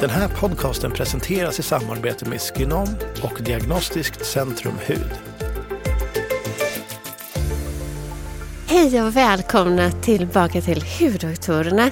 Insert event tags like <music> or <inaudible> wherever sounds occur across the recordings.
Den här podcasten presenteras i samarbete med Skinom och Diagnostiskt Centrum Hud. Hej och välkomna tillbaka till Huddoktorerna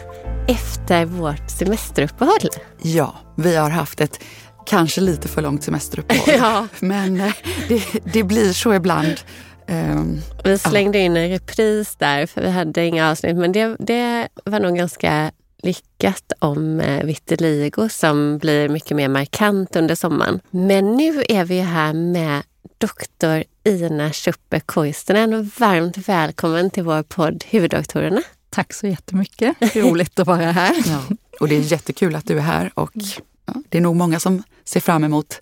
efter vårt semesteruppehåll. Ja, vi har haft ett kanske lite för långt semesteruppehåll. <laughs> Ja. Men eh, det, det blir så ibland. Ehm, Vi slängde in en repris där för vi hade inga avsnitt men det, det var nog ganska lyckat om eh, vitiligo som blir mycket mer markant under sommaren. Men nu är vi här med doktor Ina Schuppe Koistinen. Varmt välkommen till vår podd Huvuddoktorerna. Tack så jättemycket. Roligt att vara här. ja. Och det är jättekul att du är här och ja, det är nog många som ser fram emot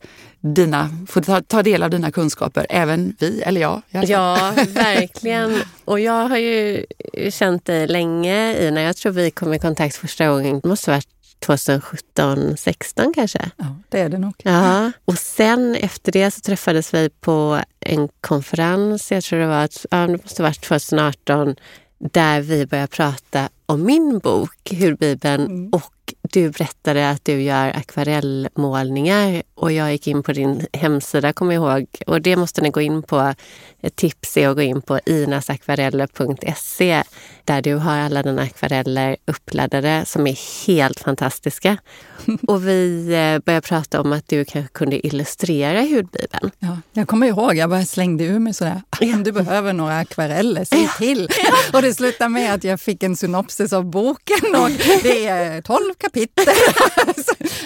dina, få ta, ta del av dina kunskaper. Även vi, eller jag. Ja, verkligen. Och jag har ju känt dig länge, Ina. Jag tror vi kom i kontakt första gången, det måste ha varit 2017, 16 kanske. Ja, det är det nog. Ja, och sen efter det så träffades vi på en konferens, jag tror det var, ja, det måste ha varit 2018, där vi började prata om min bok, Hudbibeln, och du berättade att du gör akvarellmålningar och jag gick in på din hemsida, kommer jag ihåg, och det måste ni gå in på. Ett tips är att gå in på inasakvareller.se där du har alla dina akvareller uppladdade som är helt fantastiska. <laughs> Och vi eh, började prata om att du kanske kunde illustrera hudbibeln. Ja, jag kommer ihåg, jag bara slängde ur mig sådär. <laughs> Om du behöver några akvareller, säg till. Och det slutade med att jag fick en synopsis av boken och det är 12 kapitel. <laughs>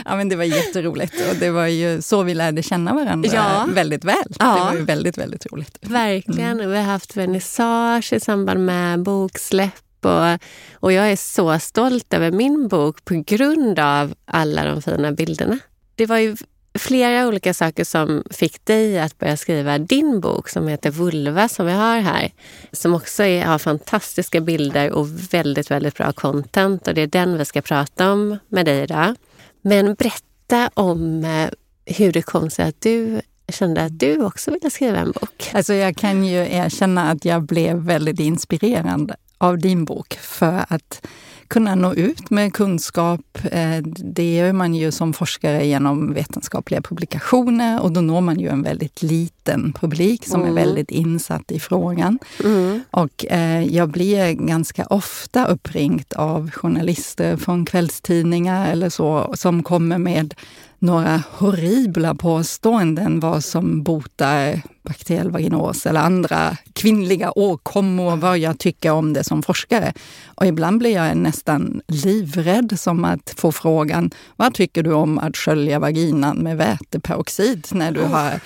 Ja, men det var jätteroligt och det var ju så vi lärde känna varandra Ja. väldigt väl. Ja. Det var ju väldigt, väldigt roligt. Verkligen. Vi har haft vernissage i samband med boksläpp. Och, och jag är så stolt över min bok på grund av alla de fina bilderna. Det var ju flera olika saker som fick dig att börja skriva din bok som heter Vulva som vi har här. Som också är, har fantastiska bilder och väldigt, väldigt bra content. Och det är den vi ska prata om med dig idag. Men berätta om eh, hur det kom sig att du kände att du också ville skriva en bok. Alltså jag kan ju erkänna att jag blev väldigt inspirerad av din bok för att kunna nå ut med kunskap. Eh, Det gör man ju som forskare genom vetenskapliga publikationer och då når man ju en väldigt liten publik som är Mm. väldigt insatt i frågan. Mm. Och eh, jag blir ganska ofta uppringd av journalister från kvällstidningar eller så som kommer med några horribla påståenden vad som botar bakteriell vaginos eller andra kvinnliga åkommor, vad jag tycker om det som forskare. Och ibland blir jag nästan livrädd som att få frågan, vad tycker du om att skölja vaginan med väteperoxid när du har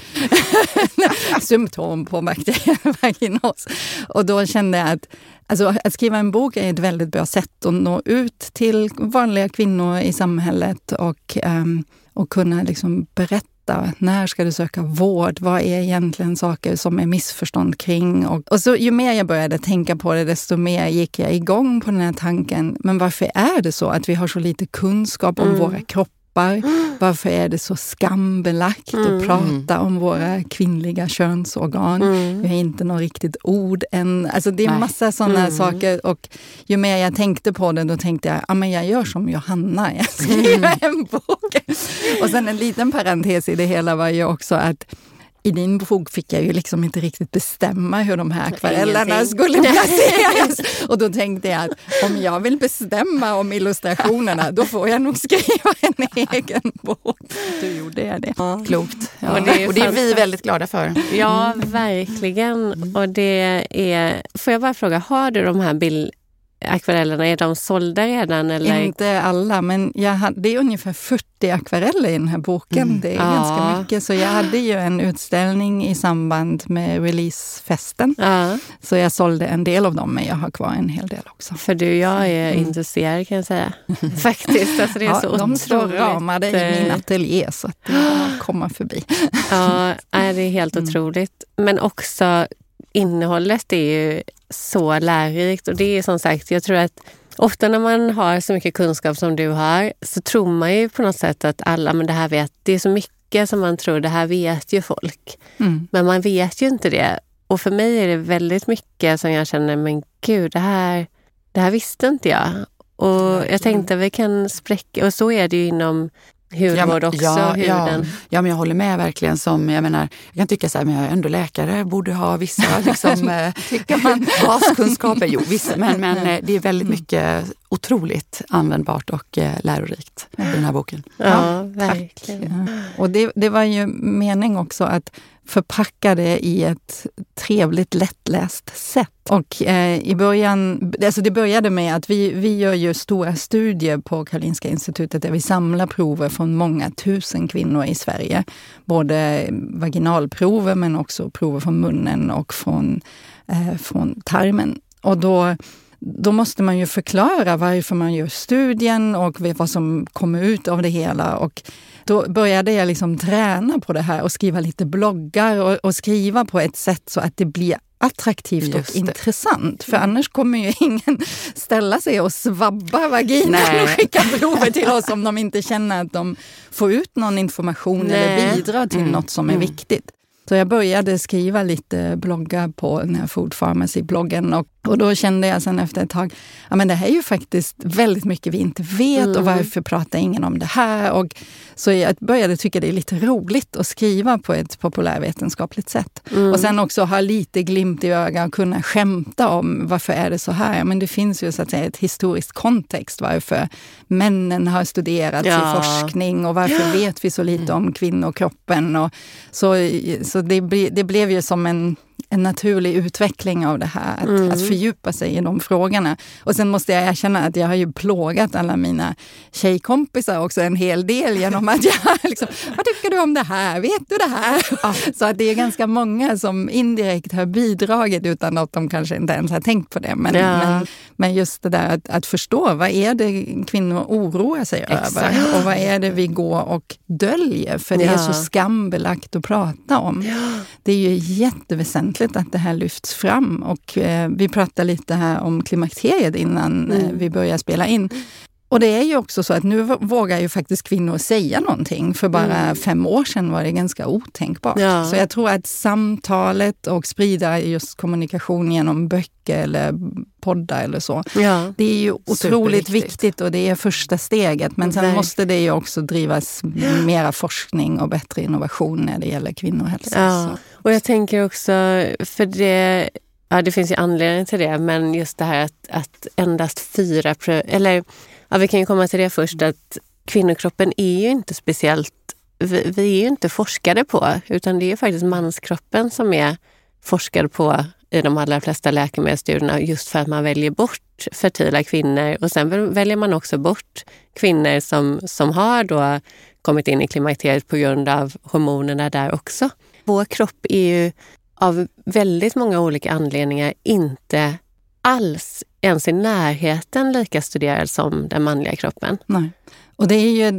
<laughs> symptom på bakteriell vaginos? Och då kände jag att Alltså, att skriva en bok är ett väldigt bra sätt att nå ut till vanliga kvinnor i samhället och, ehm, och kunna liksom berätta när ska du söka vård? Vad är egentligen saker som är missförstånd kring? Och, och så ju mer jag började tänka på det, desto mer gick jag igång på den här tanken. Men varför är det så att vi har så lite kunskap om våra kroppar? <gasps> Varför är det så skambelagt att prata om våra kvinnliga könsorgan? Vi har inte något riktigt ord än. Alltså det är Nej. massa sådana saker. Och ju mer jag tänkte på det, då tänkte jag att jag gör som Johanna, jag skriver en bok. <laughs> Och sen en liten parentes i det hela var ju också att i din bok fick jag ju liksom inte riktigt bestämma hur de här akvarellerna Ingenting. skulle placeras. Och då tänkte jag att om jag vill bestämma om illustrationerna, då får jag nog skriva en egen bok. Då gjorde det. Klokt. Ja. Och Och det det, är vi väldigt glada för. Ja, verkligen. Och det är... Får jag bara fråga, har du de här bild, akvarellerna, är de sålda redan? Eller? Inte alla, men jag hade, det är ungefär 40 akvareller i den här boken. Mm. Det är ja. ganska mycket. Så jag hade ju en utställning i samband med releasefesten. Ja. Så jag sålde en del av dem, men jag har kvar en hel del också. För du, jag är mm. intresserad kan jag säga. <laughs> Faktiskt. Alltså det är ja, så de står ramade i min ateljé, så att det komma förbi. <gasps> ja, <laughs> det är helt mm. otroligt. Men också innehållet är ju så lärorikt och det är som sagt, jag tror att ofta när man har så mycket kunskap som du har så tror man ju på något sätt att alla, men det här vet, det är så mycket som man tror, det här vet ju folk. Mm. Men man vet ju inte det. Och för mig är det väldigt mycket som jag känner, men gud, det här, det här visste inte jag. Och jag tänkte att vi kan spräcka, och så är det ju inom hudvård ja, också, ja, huden. Ja, ja, men jag håller med verkligen. Som, jag, menar, jag kan tycka så här, men jag är ändå läkare, borde ha vissa liksom, <laughs> eh, man, <laughs> baskunskaper. Jo, vissa, men, men eh, det är väldigt mm. mycket otroligt användbart och eh, lärorikt i den här boken. Ja, verkligen. Och det, det var ju mening också att förpacka det i ett trevligt lättläst sätt. Och eh, i början, alltså det började med att vi, vi gör ju stora studier på Karolinska institutet där vi samlar prover från många tusen kvinnor i Sverige. Både vaginalprover men också prover från munnen och från, eh, från tarmen. Och då då måste man ju förklara varför man gör studien och vad som kommer ut av det hela. Och då började jag liksom träna på det här och skriva lite bloggar och, och skriva på ett sätt så att det blir attraktivt och intressant. För annars kommer ju <laughs> ingen ställa sig och svabba vaginan och skicka prover till oss om de inte känner att de får ut någon information Nej. eller bidrar till mm. något som är mm. viktigt. Så jag började skriva lite bloggar på den här Food Pharmacy-bloggen och och då kände jag sen efter ett tag, ja men det här är ju faktiskt väldigt mycket vi inte vet mm. och varför pratar ingen om det här? Och så jag började tycka det är lite roligt att skriva på ett populärvetenskapligt sätt. Mm. Och sen också ha lite glimt i ögat och kunna skämta om varför är det så här? Men det finns ju så att säga ett historiskt kontext varför männen har studerats ja. i forskning och varför vet vi så lite om kvinnokroppen? Och så så det, det blev ju som en en naturlig utveckling av det här, att, mm. att fördjupa sig i de frågorna. Och sen måste jag erkänna att jag har ju plågat alla mina tjejkompisar också en hel del genom att jag liksom, vad tycker du om det här? Vet du det här? Ja. <laughs> Så att det är ganska många som indirekt har bidragit utan att de kanske inte ens har tänkt på det. Men, ja. men, men, just det där att, att, förstå, vad är det kvinnor oroar sig Exakt. över? Och vad är det vi går och döljer? För det ja. är så skambelagt att prata om. Det är ju jätteväsentligt väsentligt att det här lyfts fram. Och eh, vi pratade lite här om klimakteriet innan eh, mm. vi började spela in. Och det är ju också så att nu vågar ju faktiskt kvinnor säga någonting. För bara mm. fem år sedan var det ganska otänkbart. Ja. Så jag tror att samtalet och sprida just kommunikation genom böcker eller poddar eller så. Ja. Det är ju otroligt viktigt och det är första steget. Men sen Verkligen. måste det ju också drivas mera forskning och bättre innovation när det gäller kvinnohälsa. Ja. Och jag tänker också, för det Ja, det finns ju anledning till det, men just det här att, att endast fyra... Eller Ja, vi kan ju komma till det först att kvinnokroppen är ju inte speciellt... Vi, vi är ju inte forskade på, utan det är faktiskt manskroppen som är forskad på i de allra flesta läkemedelsstudierna just för att man väljer bort fertila kvinnor och sen väljer man också bort kvinnor som, som har då kommit in i klimakteriet på grund av hormonerna där också. Vår kropp är ju av väldigt många olika anledningar inte alls ens i närheten lika studerad som den manliga kroppen. Nej. Och det är ju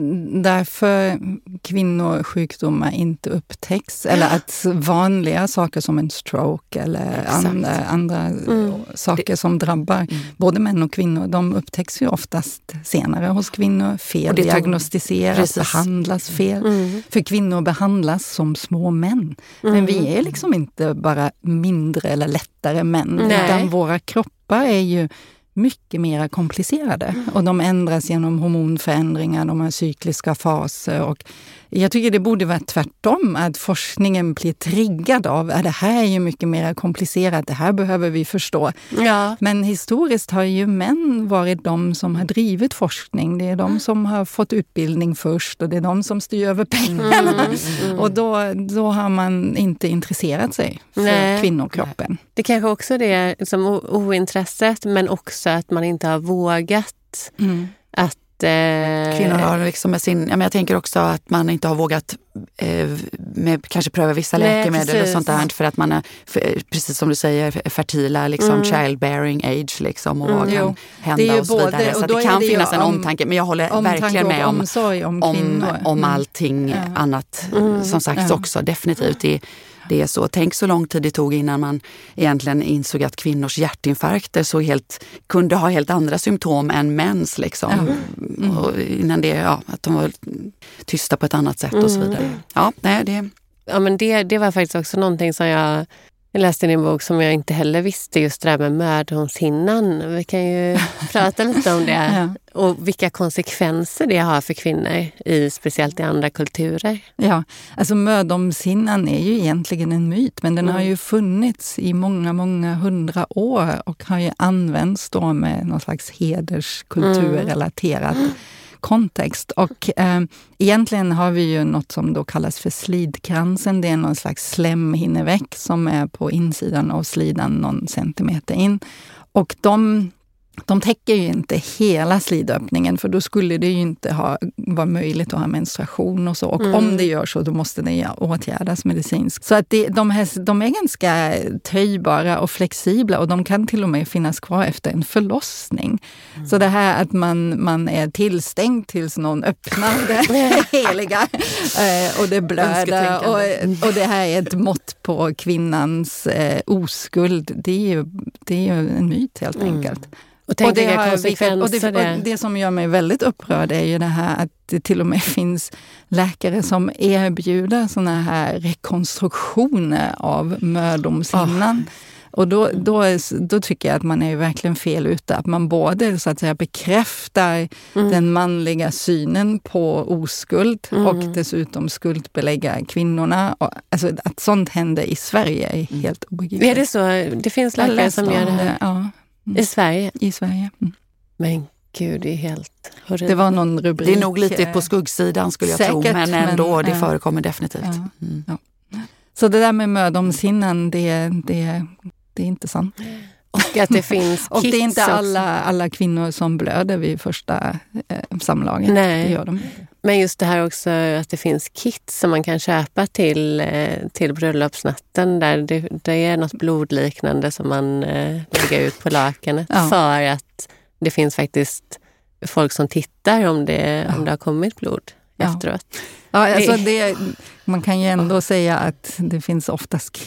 därför kvinnosjukdomar inte upptäcks. Eller att vanliga saker som en stroke eller andra, andra mm. saker som drabbar mm. både män och kvinnor, de upptäcks ju oftast senare hos kvinnor. Fel diagnostiseras, behandlas fel. Mm. För kvinnor behandlas som små män. Men vi mm. är liksom inte bara mindre eller lättare män, Nej. utan våra kroppar är ju mycket mer komplicerade. Mm. Och de ändras genom hormonförändringar, de har cykliska faser. Och jag tycker det borde vara tvärtom, att forskningen blir triggad av att det här är ju mycket mer komplicerat, det här behöver vi förstå. Ja. Men historiskt har ju män varit de som har drivit forskning. Det är de som har fått utbildning först och det är de som styr över pengarna. Mm, mm. Och då, då har man inte intresserat sig för Nej. kvinnokroppen. Det kanske också är det som ointresset, men också också att man inte har vågat Mm. att... Eh, Kvinnor har liksom med sin, ja, men jag tänker också att man inte har vågat eh, med, kanske pröva vissa Nej, läkemedel och sånt där för att man är, för, precis som du säger, fertila, liksom Mm. childbearing age liksom och vad Mm. kan Jo, hända och så vidare. både- så att då det kan det finnas en om- omtanke. Men jag håller verkligen med om, omsorg om om, Mm. allting Ja. annat Mm. som sagt också. Definitivt. Det, det är så. Tänk så lång tid det tog innan man egentligen insåg att kvinnors hjärtinfarkter så helt, kunde ha helt andra symptom än mäns. Liksom. Mm. Och innan det, ja, att de var tysta på ett annat sätt och så Mm. vidare. Ja, nej, det, Ja, men det, det var faktiskt också någonting som jag, jag läste din bok som jag inte heller visste, just det här med mödomshinnan. Vi kan ju <laughs> prata lite om det. Ja. Och vilka konsekvenser det har för kvinnor, i, speciellt i andra kulturer. Ja, alltså mödomshinnan är ju egentligen en myt, men den har Mm. ju funnits i många, många hundra år och har ju använts då med någon slags hederskulturrelaterat kontext. Och eh, egentligen har vi ju något som då kallas för slidkransen. Det är någon slags slemhinneväck som är på insidan av slidan någon centimeter in. Och de de täcker ju inte hela slidöppningen för då skulle det ju inte ha, vara möjligt att ha menstruation och så. Och Mm. om det gör så, då måste det åtgärdas medicinskt. Så att det, de, här, de är ganska töjbara och flexibla och de kan till och med finnas kvar efter en förlossning. Mm. Så det här att man, man är tillstängd tills någon öppnar det <laughs> heliga eh, och det blöder och, och det här är ett mått på kvinnans eh, oskuld. Det är ju, det är ju en myt helt Mm. enkelt. Och Och det, vilka har, vilket, och det, och det som gör mig väldigt upprörd är ju det här att det till och med finns läkare som erbjuder såna här rekonstruktioner av mödomshinnan. Och då, då, då tycker jag att man är verkligen fel ute. Att man både så att säga bekräftar Mm. den manliga synen på oskuld Mm. och dessutom skuldbelägga kvinnorna. Och, alltså, att sånt händer i Sverige är helt obegripligt. Är det så? Det finns läkare som om gör det här Ja, i Sverige? i Sverige. Mm. Men gud, det är helt horribelt. Det var någon rubrik. det är nog lite eh, på skuggsidan skulle jag tro, Säkert, men men, ändå, det eh, förekommer definitivt. ja. Mm. Så det där med mödomshinnan, det, det, det är inte sant. Och att det finns <laughs> Och det är inte alla, alla kvinnor som blöder vid första eh, samlaget. Nej. Det gör de. Men just det här också att det finns kit som man kan köpa till, eh, till bröllopsnatten där det, det är något blodliknande som man eh, lägger ut på lakanet Ja. för att det finns faktiskt folk som tittar om det, om det har kommit blod Ja. efteråt. Ja, alltså det, man kan ju ändå säga att det finns oftast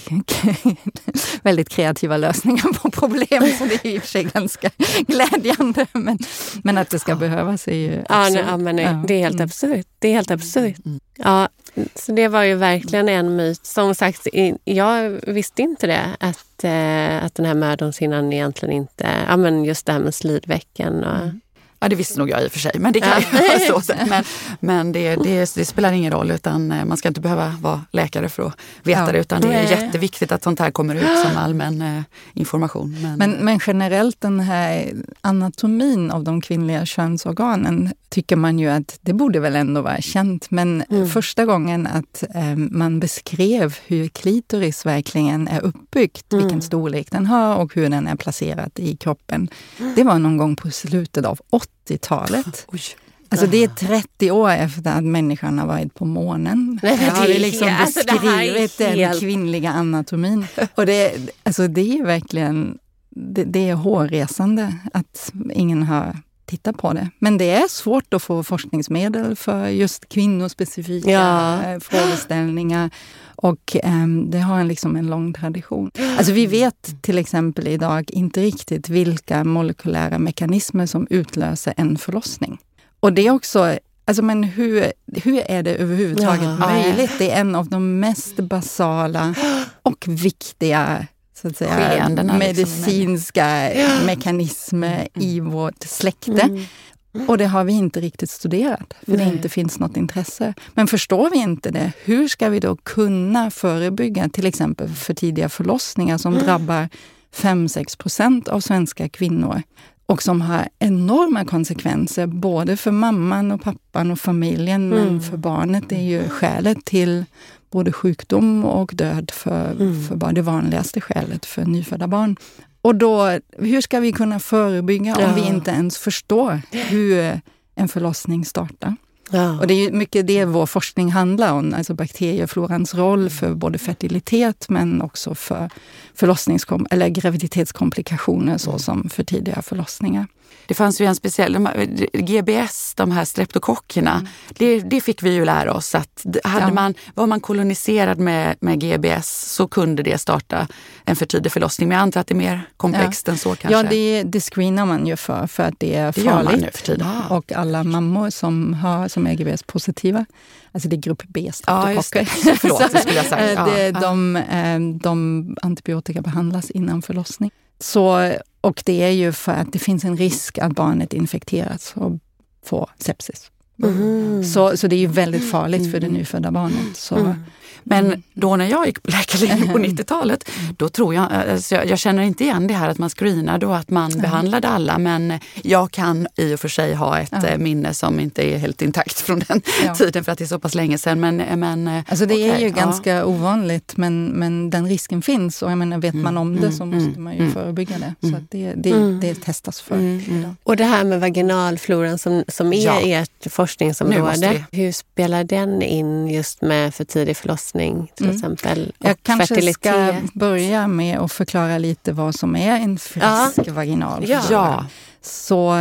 <laughs> väldigt kreativa lösningar på problem, så det är i och för sig ganska <laughs> glädjande. Men, men att det ska behövas är ju Ja, absurt. nej, ja, nej, Ja. det är helt Mm. absurt. Det är helt absurt. Mm. Ja, så det var ju verkligen en myt. Som sagt, jag visste inte det. Att, eh, att den här mödomshinnan egentligen inte... Ja, men just det här med slidveckan. Och, Mm. Ja, det visste nog jag i och för sig, men det kan Ja. ju vara så. <laughs> Men, men det, det, det spelar ingen roll, utan eh, man ska inte behöva vara läkare för att veta Ja. det, utan det är jätteviktigt att sånt här kommer ut som allmän eh, information. Men, Men, men generellt den här anatomin av de kvinnliga könsorganen tycker man ju att det borde väl ändå vara känt. Men Mm. första gången att eh, man beskrev hur klitoris verkligen är uppbyggt, Mm. vilken storlek den har och hur den är placerad i kroppen. Det var någon gång på slutet av 80-talet. Oj. Alltså det är 30 år efter att människan har varit på månen. Nej, Jag har det är liksom alltså det beskrivit den helt- kvinnliga anatomin. Och det, alltså det är verkligen det, det är hårresande att ingen har tittat på det. Men det är svårt att få forskningsmedel för just kvinnospecifika Ja. eh, frågeställningar. Och ehm, det har en, liksom en lång tradition. Alltså vi vet till exempel idag inte riktigt vilka molekylära mekanismer som utlöser en förlossning. Och det är också Alltså men hur, hur är det överhuvudtaget Ja. möjligt? Det är en av de mest basala och viktiga så att säga, Skeendena, liksom, medicinska mekanismer i vårt släkte. Mm. Och det har vi inte riktigt studerat, för det Nej. inte finns något intresse. Men förstår vi inte det, hur ska vi då kunna förebygga till exempel för tidiga förlossningar som drabbar 5-6 procent av svenska kvinnor och som har enorma konsekvenser både för mamman och pappan och familjen, Mm. men för barnet. Det är ju skälet till både sjukdom och död för, Mm. för barn, det vanligaste skälet för nyfödda barn. Och då, hur ska vi kunna förebygga om vi inte ens förstår hur en förlossning startar? Ja. Och det är mycket det vår forskning handlar om, alltså bakterieflorans roll för både fertilitet men också för förlossningskom eller graviditetskomplikationer såsom för tidiga förlossningar. Det fanns ju en speciell, de här, GBS, de här streptokockerna, mm. det, det, fick vi ju lära oss att hade ja. man, var man koloniserad med, med GBS så kunde det starta en för tidig förlossning. Men jag antar att det är mer komplext ja. än så kanske? Ja, det, det screenar man ju för, för att det är farligt. Det. Ja. Och alla mammor som, har, som är GBS-positiva, alltså det är grupp B streptokocker. <laughs> Ja, Förlåt, det skulle jag sagt. <laughs> Ja. de, eh, de antibiotika behandlas innan förlossning. Så, och det är ju för att det finns en risk att barnet infekteras och får sepsis. Mm. Så, så det är ju väldigt farligt för det nyfödda barnet. Så, mm. Men mm. då när jag gick på läkarlinjen på <laughs> 90-talet, då tror jag, alltså jag, jag, känner inte igen det här att man screenade och att man behandlade alla. Men jag kan i och för sig ha ett ja. Eh, minne som inte är helt intakt från den <laughs> ja. tiden för att det är så pass länge sedan. Men, eh, men, eh, alltså det okay, är ju ja. ganska ovanligt men, men den risken finns och jag menar, vet man om det mm, så mm, måste man ju mm. förebygga det. Så det, det, det testas för. Och det här med vaginalfloran som, som är ert forskningsområde, hur spelar den in just med för tidig förlossning? till mm. exempel. Jag kanske ska börja med att förklara lite vad som är en frisk ja. vaginal ja. Så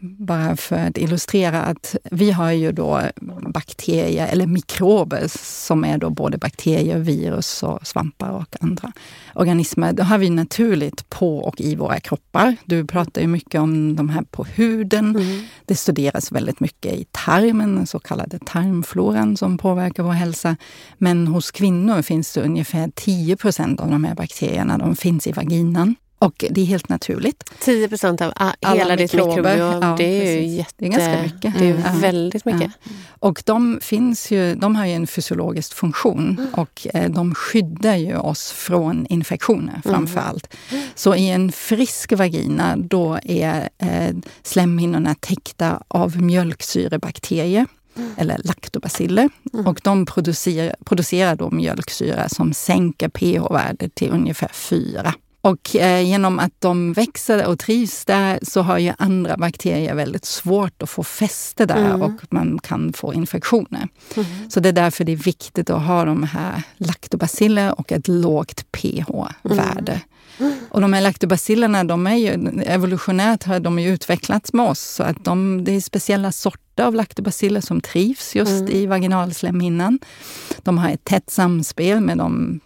bara för att illustrera att vi har ju då bakterier eller mikrober som är då både bakterier, virus och svampar och andra organismer. Det har vi naturligt på och i våra kroppar. Du pratar ju mycket om de här på huden. Mm. Det studeras väldigt mycket i tarmen, den så kallade tarmfloran som påverkar vår hälsa. Men hos kvinnor finns det ungefär 10 procent av de här bakterierna. De finns i vaginan. Och det är helt naturligt. 10 procent av alla hela ditt mikrobiom, ja, det är ju jätte... Det är ganska mycket. Det är mm. väldigt mycket. Ja. Och de, finns ju, de har ju en fysiologisk funktion mm. och eh, de skyddar ju oss från infektioner framför mm. allt. Så i en frisk vagina då är eh, slemhinnorna täckta av mjölksyrebakterier mm. eller laktobaciller. Mm. Och de producerar, producerar då mjölksyra som sänker pH-värdet till ungefär 4. Och eh, genom att de växer och trivs där så har ju andra bakterier väldigt svårt att få fäste där mm. och man kan få infektioner. Mm. Så det är därför det är viktigt att ha de här laktobaciller och ett lågt pH-värde. Mm. Och de här laktobacillerna, de är ju, evolutionärt har de ju utvecklats med oss. Så att de, det är speciella sorter av laktobaciller som trivs just mm. i vaginalslemhinnan. De har ett tätt samspel med de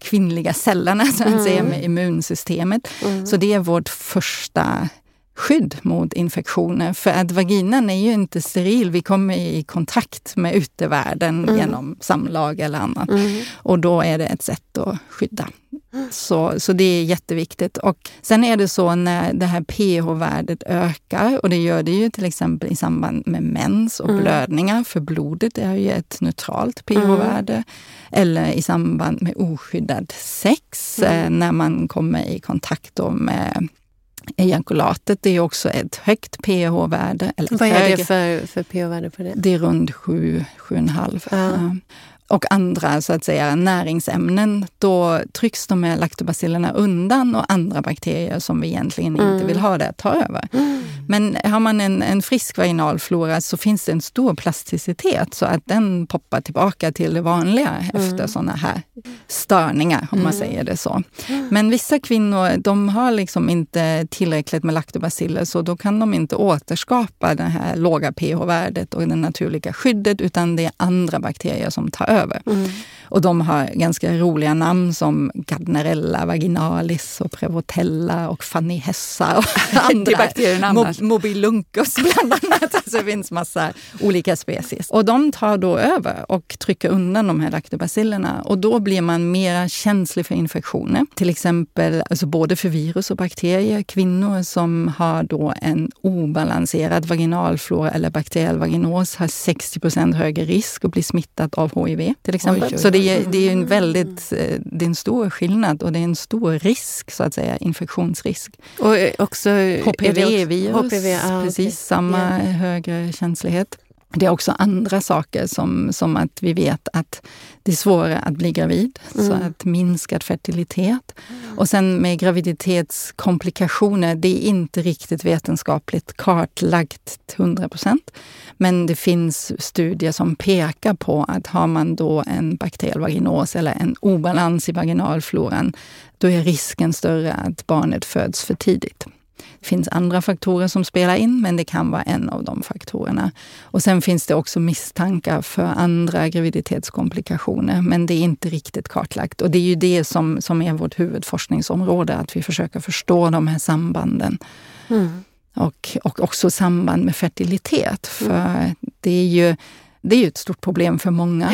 kvinnliga cellerna så att mm. säga, med immunsystemet. Mm. Så det är vårt första skydd mot infektioner. För att vaginan är ju inte steril. Vi kommer i kontakt med utevärlden mm. genom samlag eller annat. Mm. Och då är det ett sätt att skydda. Så, så det är jätteviktigt. Och sen är det så när det här pH-värdet ökar, och det gör det ju till exempel i samband med mens och mm. blödningar, för blodet är ju ett neutralt pH-värde. Mm. Eller i samband med oskyddad sex, mm. Eh, när man kommer i kontakt med ejakulatet. Det är också ett högt pH-värde. Vad är det för, för pH-värde på det? Det är runt 7-7,5. Ja och andra så att säga, näringsämnen, då trycks de här laktobacillerna undan och andra bakterier som vi egentligen mm. inte vill ha där tar över. Mm. Men har man en, en frisk vaginalflora så finns det en stor plasticitet så att den poppar tillbaka till det vanliga mm. efter sådana här störningar, om man mm. säger det så. Men vissa kvinnor de har liksom inte tillräckligt med laktobaciller så då kan de inte återskapa det här låga pH-värdet och det naturliga skyddet utan det är andra bakterier som tar över. Mm. Och de har ganska roliga namn som Gardnerella vaginalis och Prevotella och Fanny Hessa och <laughs> andra. Mo Mobiluncus <laughs> bland annat. Alltså det finns massa olika species. Och de tar då över och trycker undan de här laktobacillerna och då blir man mer känslig för infektioner. Till exempel alltså både för virus och bakterier. Kvinnor som har då en obalanserad vaginalflora eller bakteriell vaginos har 60% högre risk att bli smittad av HIV till exempel. Oj, oj, oj. Så det är, det är en väldigt eh, det är en stor skillnad och det är en stor risk, så att säga, infektionsrisk. Och också HPV-virus, HPV, ah, precis okay. samma yeah. högre känslighet. Det är också andra saker som, som att vi vet att det är svårare att bli gravid, mm. så att minskad fertilitet. Mm. Och sen med graviditetskomplikationer, det är inte riktigt vetenskapligt kartlagt till 100 procent. Men det finns studier som pekar på att har man då en bakteriell vaginos eller en obalans i vaginalfloran, då är risken större att barnet föds för tidigt. Det finns andra faktorer som spelar in, men det kan vara en av de faktorerna. Och sen finns det också misstankar för andra graviditetskomplikationer, men det är inte riktigt kartlagt. Och det är ju det som, som är vårt huvudforskningsområde, att vi försöker förstå de här sambanden. Mm. Och, och också samband med fertilitet, för mm. det är ju det är ett stort problem för många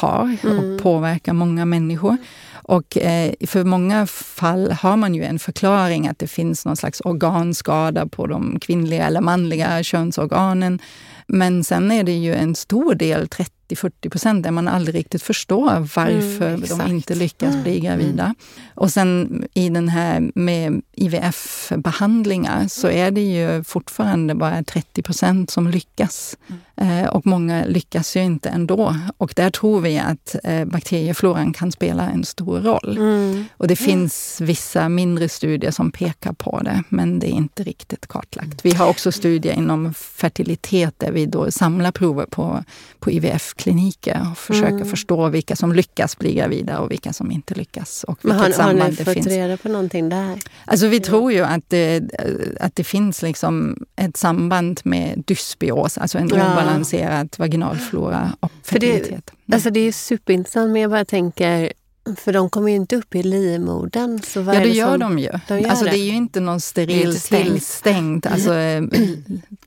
par och mm. påverkar många människor. Och eh, för många fall har man ju en förklaring att det finns någon slags organskada på de kvinnliga eller manliga könsorganen. Men sen är det ju en stor del, 30-40 procent, där man aldrig riktigt förstår varför mm, de inte lyckas bli gravida. Mm. Och sen i den här med IVF-behandlingar så är det ju fortfarande bara 30 procent som lyckas. Mm. Eh, och många lyckas ju inte ändå. Och där tror vi att eh, bakteriefloran kan spela en stor roll. Mm. Och det finns vissa mindre studier som pekar på det, men det är inte riktigt kartlagt. Vi har också studier inom fertilitet där vi då samlar prover på, på IVF-kliniker och försöker mm. förstå vilka som lyckas bli gravida och vilka som inte lyckas. Och men har, har ni fått finns. reda på någonting där? Alltså vi tror ju att det, att det finns liksom ett samband med dysbios, alltså en ja obalanserad vaginalflora och fertilitet. Det, alltså det är superintressant, men jag bara tänker för de kommer ju inte upp i livmodern. Så ja, det, gör som, de ju. De gör alltså, det. det. är ju inte någon steril stängt, stängt alltså, <clears throat> eh,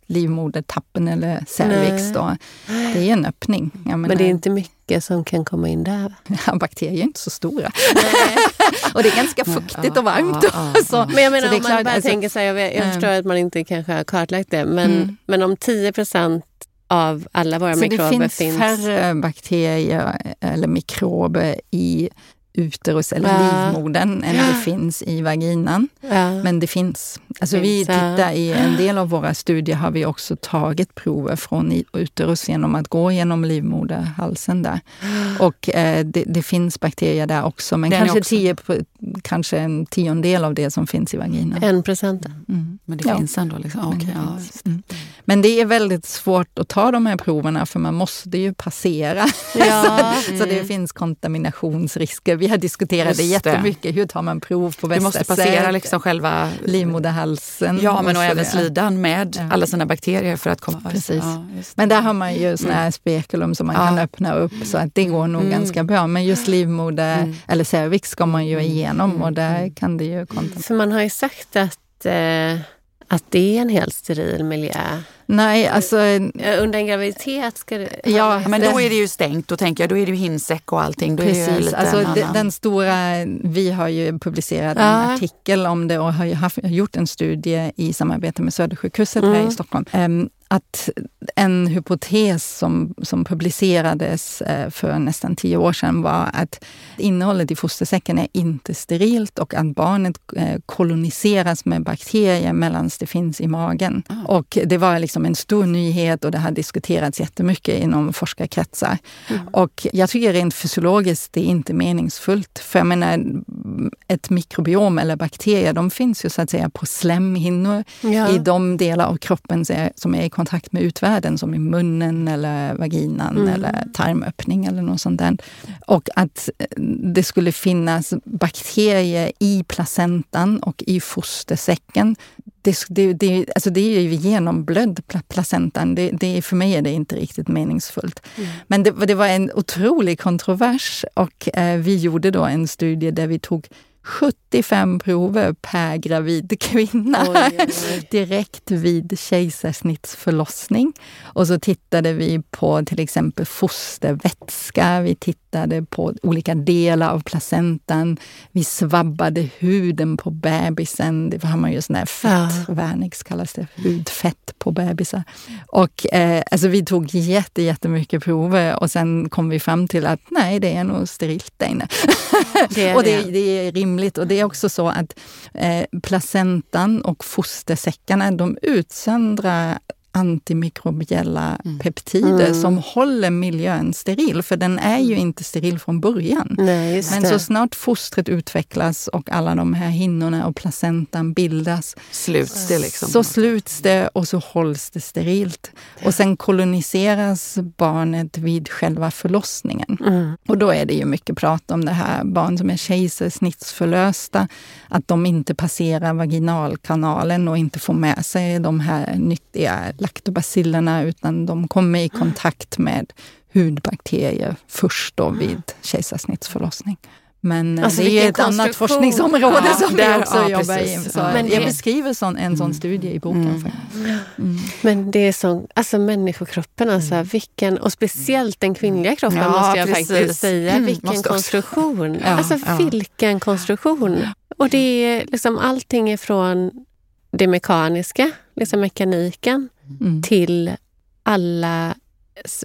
livmodertappen eller cervix. Då. Det är en öppning. Men det är inte mycket som kan komma in där? <laughs> Ja, bakterier är inte så stora. <laughs> och det är ganska fuktigt och varmt. Ja, ja, så, men jag menar, om man bara alltså, tänker så här, jag, jag förstår att man inte kanske har kartlagt det, men, mm. men om 10 procent av alla våra så mikrober finns. det finns färre bakterier eller mikrober i uterus eller ja. livmodern än det finns i vaginan. Ja. Men det finns. Alltså vi tittar i en del av våra studier har vi också tagit prover från uterus genom att gå genom livmoderhalsen där. <gasps> Och eh, det, det, finns bakterier där också, men kanske, också... Kanske en tiondel av det som finns i vaginan. En procent? Mm. Men det ja. finns ändå? Liksom. Okay, det ja, mm. Men det är väldigt svårt att ta de här proverna för man måste ju passera. Ja. <laughs> så, mm. så, det mm. finns kontaminationsrisker vi har diskuterat det jättemycket. Hur tar man prov på bästa sätt? Du måste passera liksom själva livmoderhalsen. Ja, men och, och även slidan med ja. alla sina bakterier för att komma... Precis. Ja, men där har man ju såna här mm. spekulum som man ja. kan öppna upp så att det går nog mm. ganska bra. Men just livmoder mm. eller cervix ska man ju mm. Igenom och mm. där kan det ju kontaminera. För man har ju sagt att eh, att det är en helt steril miljö? Nej, alltså... Under en graviditet ska det... Ja, men då är det ju stängt. Då tänker jag, då är det ju hinsäck och allting. Då Precis. Alltså, den stora... Vi har ju publicerat ja. en artikel om det och har haft, gjort en studie i samarbete med Södersjukhuset mm. här i mm. Stockholm. Um, att en hypotes som, som publicerades eh, för nästan tio år sedan var att innehållet i fostersäcken är inte sterilt och att barnet eh, koloniseras med bakterier medan det finns i magen. Mm. Och det var liksom en stor nyhet och det har diskuterats jättemycket inom forskarkretsar. Mm. Och jag tycker rent fysiologiskt det är inte meningsfullt. För jag menar, ett mikrobiom eller bakterier, de finns ju så att säga på slemhinnor ja. i de delar av kroppen som är i kontakt med utvärlden som i munnen eller vaginan mm. eller tarmöppning eller något sånt där. Och att eh, det skulle finnas bakterier i placentan och i fostersäcken. Det, det, det, alltså det är ju genomblödd placentan. Det, det, för mig är det inte riktigt meningsfullt. Mm. Men det, det, var en otrolig kontrovers och eh, vi gjorde då en studie där vi tog 75 prover per gravid kvinna oj, oj, oj. <laughs> direkt vid kejsarsnittsförlossning. Och så tittade vi på till exempel fostervätska, vi tittade på olika delar av placentan, vi svabbade huden på bebisen. Det har man ju sån här fett, ja. vernix kallas det, hudfett på bebisar. Och eh, alltså vi tog jätte, jättemycket prover och sen kom vi fram till att nej, det är nog sterilt där inne. Det <laughs> och det, det är rimligt. Och det är också så att eh, placentan och fostersäckarna, de utsöndrar antimikrobiella mm. peptider mm. som håller miljön steril, för den är ju inte steril från början. Nej, Men så snart fostret utvecklas och alla de här hinnorna och placentan bildas sluts det liksom. så sluts det och så hålls det sterilt. Och sen koloniseras barnet vid själva förlossningen. Mm. Och då är det ju mycket prat om det här barn som är kejsarsnittsförlösta, att de inte passerar vaginalkanalen och inte får med sig de här nyttiga laktobacillerna utan de kommer i kontakt med hudbakterier först då vid kejsarsnittsförlossning. Men eh, alltså, det är ett annat forskningsområde ja, som vi också ja, jobbar i. Men jag beskriver sån, en sån mm. studie i boken. Mm. Mm. Men det är så, alltså människokroppen, alltså, mm. vilken, och speciellt den kvinnliga kroppen ja, måste jag precis. faktiskt säga. Mm, vilken konstruktion! Ja, alltså vilken konstruktion! Och det är liksom allting ifrån det mekaniska, liksom mekaniken, mm. till alla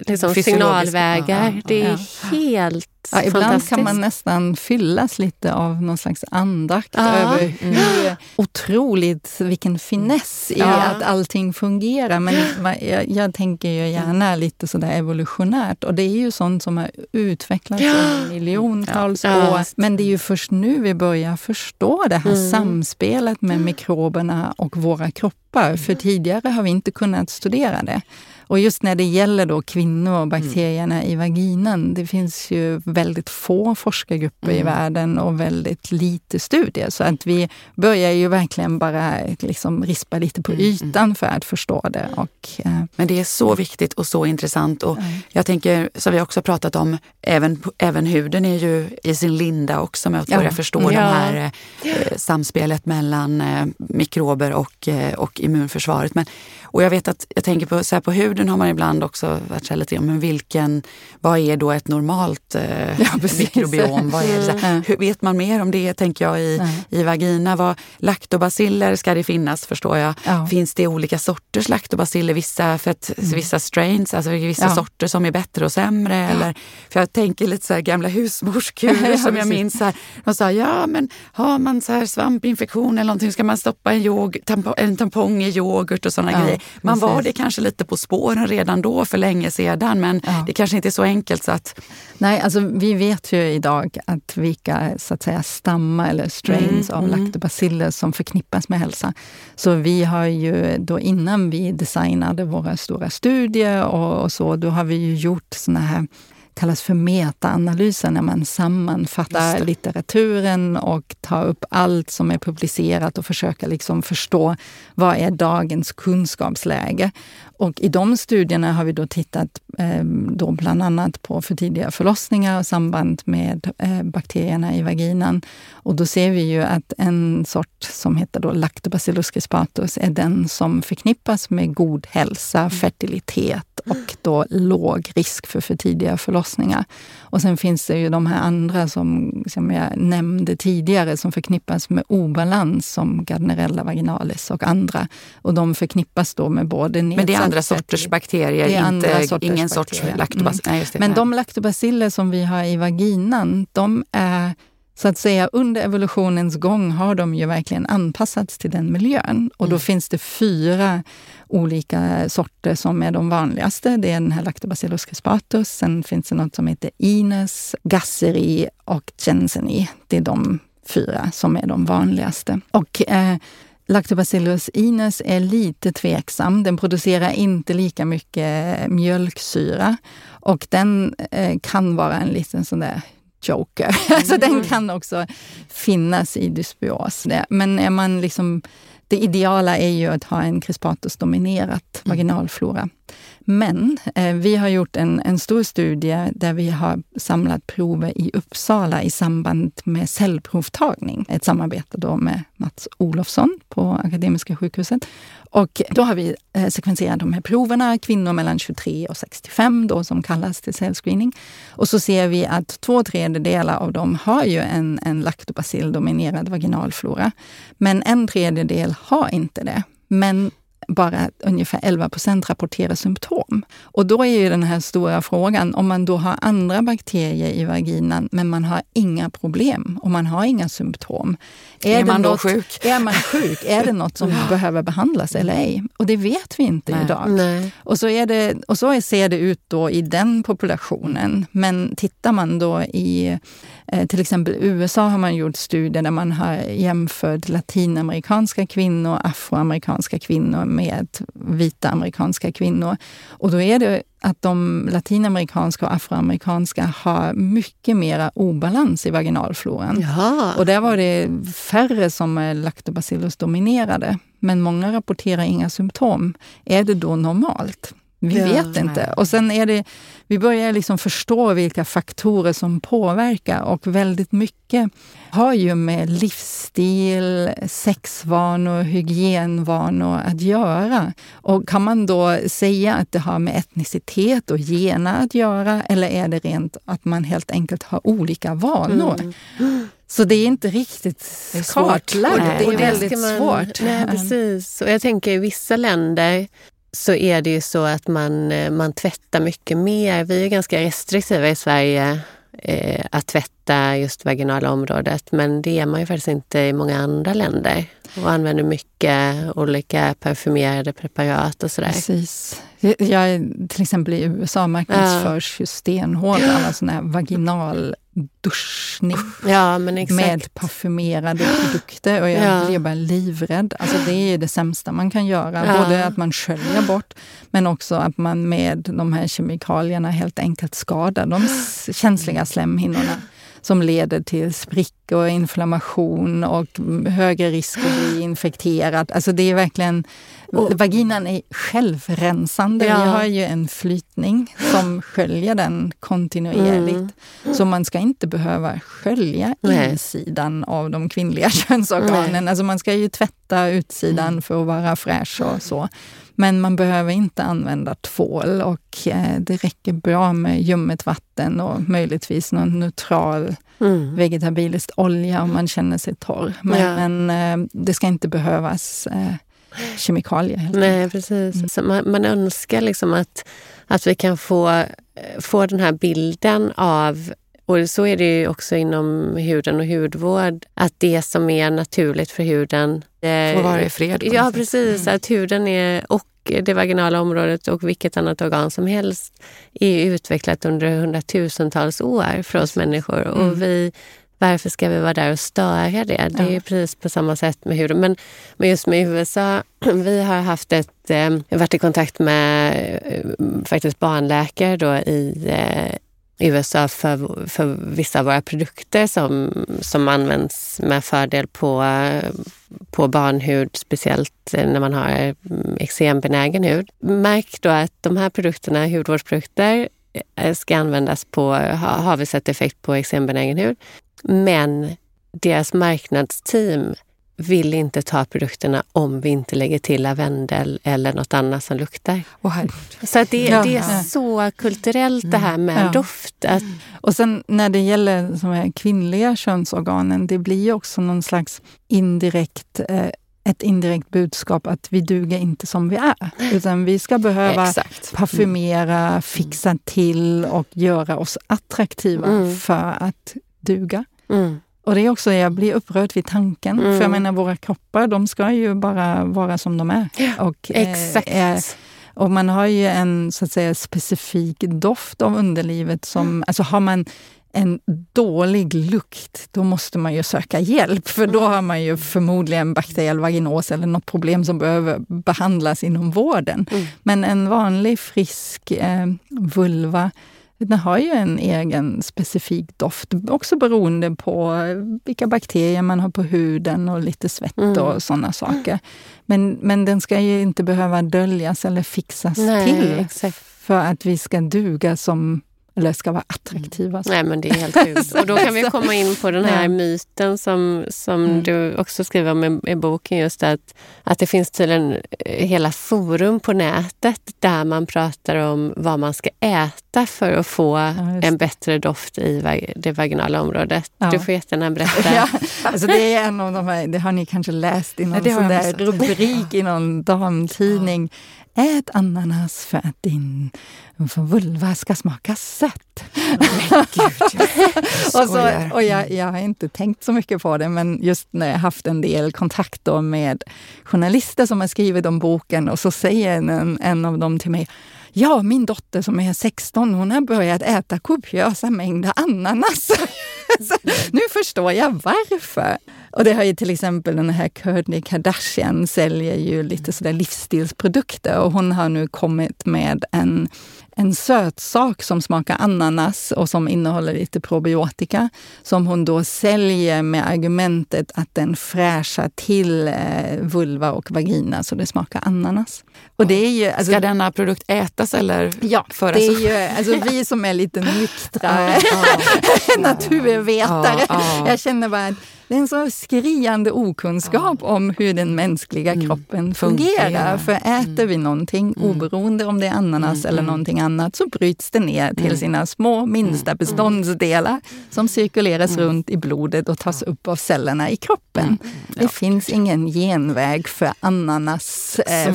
liksom, signalvägar. Ja, det är helt ja, Ibland kan man nästan fyllas lite av någon slags andakt ja. över hur mm. otroligt, vilken finess i att allting fungerar. Men jag, jag, tänker ju gärna lite sådär evolutionärt och det är ju sånt som har utvecklats i miljontals år. Men det är ju först nu vi börjar förstå det här mm. samspelet med mikroberna och våra kroppar. För tidigare har vi inte kunnat studera det. Och just när det gäller då kvinnor och bakterierna mm. i vaginan, det finns ju väldigt få forskargrupper mm. i världen och väldigt lite studier. Så att vi börjar ju verkligen bara liksom rispa lite på mm, mm. ytan för att förstå det. Och, eh. Men det är så viktigt och så intressant. Och jag tänker, som vi också pratat om, även, även huden är ju i sin linda också med att börja ja. förstå ja. det här eh, samspelet mellan eh, mikrober och, eh, och immunförsvaret. Men och jag vet att jag tänker på, så på huden har man ibland också varit så lite men vilken, vad är då ett normalt eh, ja, mikrobiom? Vad är det? Mm. Hur, vet man mer om det tänker jag i, i vagina? Vad, laktobaciller ska det finnas förstår jag. Ja. Finns det olika sorters laktobaciller? Vissa, för att, mm. vissa strains, alltså vissa ja. sorter som är bättre och sämre? Eller, för jag tänker lite så här gamla husmorskurer <laughs> som jag minns. Här, de sa, ja men har man så här svampinfektion eller någonting ska man stoppa en, yog, tampong, en tampong i yoghurt och sådana grejer. Man var det kanske lite på spåren redan då för länge sedan men det kanske inte är så enkelt så att... Nej, alltså vi vet ju idag att vilka så att säga stammar eller strains mm, av mm. laktobaciller som förknippas med hälsa. Så vi har ju då innan vi designade våra stora studier och, och så, då har vi ju gjort såna här kallas för metaanalyser när man sammanfattar litteraturen och tar upp allt som är publicerat och försöker liksom förstå vad är dagens kunskapsläge. Och i de studierna har vi då tittat eh, då bland annat på för tidiga förlossningar och samband med eh, bakterierna i vaginan. Och då ser vi ju att en sort som heter då Lactobacillus crispatus är den som förknippas med god hälsa, mm. fertilitet och då låg risk för för tidiga förlossningar. Och sen finns det ju de här andra som, som jag nämnde tidigare som förknippas med obalans som Gardnerella vaginalis och andra. Och de förknippas då med både Men det är andra sorters bakterier, inte, andra sorters ingen sorts laktobaciller? Mm. Men de laktobaciller som vi har i vaginan, de är så att säga under evolutionens gång har de ju verkligen anpassats till den miljön. Och då mm. finns det fyra olika sorter som är de vanligaste. Det är den här Lactobacillus crispatus. Sen finns det något som heter Ines, Gasseri och Jenseni. Det är de fyra som är de vanligaste. Och eh, Lactobacillus ines är lite tveksam. Den producerar inte lika mycket mjölksyra och den eh, kan vara en liten sån där joker. <laughs> Mm. alltså den kan också finnas i dysbios. Men är man liksom, det ideala är ju att ha en crispatus-dominerat mm. vaginalflora. Men eh, vi har gjort en, en stor studie där vi har samlat prover i Uppsala i samband med cellprovtagning. Ett samarbete då med Mats Olofsson på Akademiska sjukhuset. Och då har vi eh, sekvenserat de här proverna, kvinnor mellan 23 och 65 då, som kallas till cellscreening. Och så ser vi att två tredjedelar av dem har ju en, en laktobacilldominerad vaginalflora. Men en tredjedel har inte det. Men bara ungefär 11 procent rapporterar symptom. Och då är ju den här stora frågan, om man då har andra bakterier i vaginan men man har inga problem och man har inga symptom. Är, är man något, då sjuk? Är man sjuk? Är det något som <laughs> behöver behandlas eller ej? Och det vet vi inte Nej. idag. Nej. Och så, är det, och så ser det ut då i den populationen. Men tittar man då i eh, till exempel USA har man gjort studier där man har jämfört latinamerikanska kvinnor, afroamerikanska kvinnor med vita amerikanska kvinnor. Och då är det att de latinamerikanska och afroamerikanska har mycket mera obalans i vaginalfloran. Jaha. Och där var det färre som är lactobacillus dominerade. Men många rapporterar inga symptom. Är det då normalt? Vi Ja, vet inte. nej. Och sen är det, vi börjar liksom förstå vilka faktorer som påverkar och väldigt mycket har ju med livsstil, sexvanor, hygienvanor att göra. Och kan man då säga att det har med etnicitet och gener att göra eller är det rent att man helt enkelt har olika vanor? Så det är inte riktigt Det är kartlagt. Det är väldigt man- svårt. Nej, precis. Och jag tänker i vissa länder så är det ju så att man, eh, man tvättar mycket mer. Vi är ganska restriktiva i Sverige eh, att tvätta just vaginala området. Men det är man ju faktiskt inte i många andra länder. Och använder mycket olika parfymerade preparat och sådär. Precis. Jag, är- till exempel i USA marknadsförs ju stenhårt alla såna här vaginal duschning Ja, med parfymerade produkter och jag Ja. blir bara livrädd. Alltså det är det sämsta man kan göra. Ja. Både att man sköljer bort men också att man med de här kemikalierna helt enkelt skadar de känsliga slemhinnorna som leder till sprickor, inflammation och högre risk att bli infekterad. Alltså det är verkligen... Vaginan är självrensande. Ja. Vi har ju en flytning som sköljer den kontinuerligt. Så man ska inte behöva skölja Nej. insidan av de kvinnliga <laughs> könsorganen. Alltså man ska ju tvätta utsidan för att vara fräsch och så. Men man behöver inte använda tvål och eh, det räcker bra med ljummet vatten och möjligtvis någon neutral Mm. vegetabilisk olja om man känner sig torr. Men, Ja. eh, det ska inte behövas eh, kemikalier. Helt Nej, enkelt. precis. Så man, man önskar liksom att, att vi kan få, få den här bilden av och så är det ju också inom huden och hudvård, att det som är naturligt för huden... eh, Får vara i fred. Ja, precis. Att huden är, och det vaginala området och vilket annat organ som helst är utvecklat under hundratusentals år för oss människor. Mm. Och vi, varför ska vi vara där och störa det? Det är Ja. precis på samma sätt med huden. Men, men just med USA, <clears throat> vi har haft ett, eh, varit i kontakt med eh, faktiskt barnläkare då i eh, USA för, för vissa av våra produkter som, som används med fördel på, på barnhud, speciellt när man har eksembenägen hud. Märk då att de här produkterna, hudvårdsprodukter, eh, ska användas på, har vi sett effekt på eksembenägen hud. Men deras marknadsteam vill inte ta produkterna om vi inte lägger till lavendel eller något annat som luktar. Här, Så att det, Ja, det är ja. så kulturellt det här med Ja. doft. Att, Och sen när det gäller de här kvinnliga könsorganen, det blir också någon slags indirekt eh, ett indirekt budskap att vi duger inte som vi är. Utan vi ska behöva exakt. parfymera, fixa till och göra oss attraktiva Mm. för att duga. mm, Och det är också, jag blir upprörd vid tanken. Mm. För jag menar, våra kroppar, de ska ju bara vara som de är. Och, eh, exakt. är- och man har ju en så att säga, specifik doft av underlivet. Som, alltså har man en dålig lukt, då måste man ju söka hjälp. För då har man ju förmodligen bakteriell vaginos eller något problem som behöver behandlas inom vården. Mm. Men en vanlig frisk eh, vulva, den har ju en egen specifik doft. Också beroende på vilka bakterier man har på huden och lite svett Mm. och sådana saker. Men, men den ska ju inte behöva döljas eller fixas Nej, till exakt. för att vi ska duga som eller ska vara attraktiva. Nej men det är helt sjukt. <laughs> Och då kan vi komma in på den här Ja. myten som, som Mm. du också skriver om i, boken. Just att, att det finns tydligen eh, hela forum på nätet där man pratar om vad man ska äta för att få just en bättre doft i det vaginala området. Ja. Du får jättegärna berätta. <laughs> Ja, alltså det är en av de här, det har ni kanske läst i någon har sån där rubrik i någon damtidning. Ät ananas för att din vulva ska smaka sött. <laughs> och så, Skojar. och jag, jag har inte tänkt så mycket på det, men just när jag haft en del kontakt då med journalister som har skrivit om boken och så säger en, en av dem till mig Ja, min dotter som är 16, hon har börjat äta kopiösa mängder ananas. <laughs> Nu förstår jag varför. Och det har ju till exempel den här Kourtney Kardashian säljer ju lite sådär livsstilsprodukter och hon har nu kommit med en, en sötsak som smakar ananas och som innehåller lite probiotika som hon då säljer med argumentet att den fräschar till eh, vulva och vagina så det smakar ananas. Och det är ju, alltså, Ska denna produkt ätas eller Ja, föras det är ju alltså, vi som är lite <laughs> nyktra <laughs> naturvetare. Ja, ja. Jag känner bara att det är en så skriande okunskap om hur den mänskliga kroppen fungerar. Fungerar. För äter vi någonting, oberoende om det är ananas eller någonting annat, så bryts det ner till sina små minsta beståndsdelar som cirkuleras runt i blodet och tas upp av cellerna i kroppen. Det finns ingen genväg för ananas eh,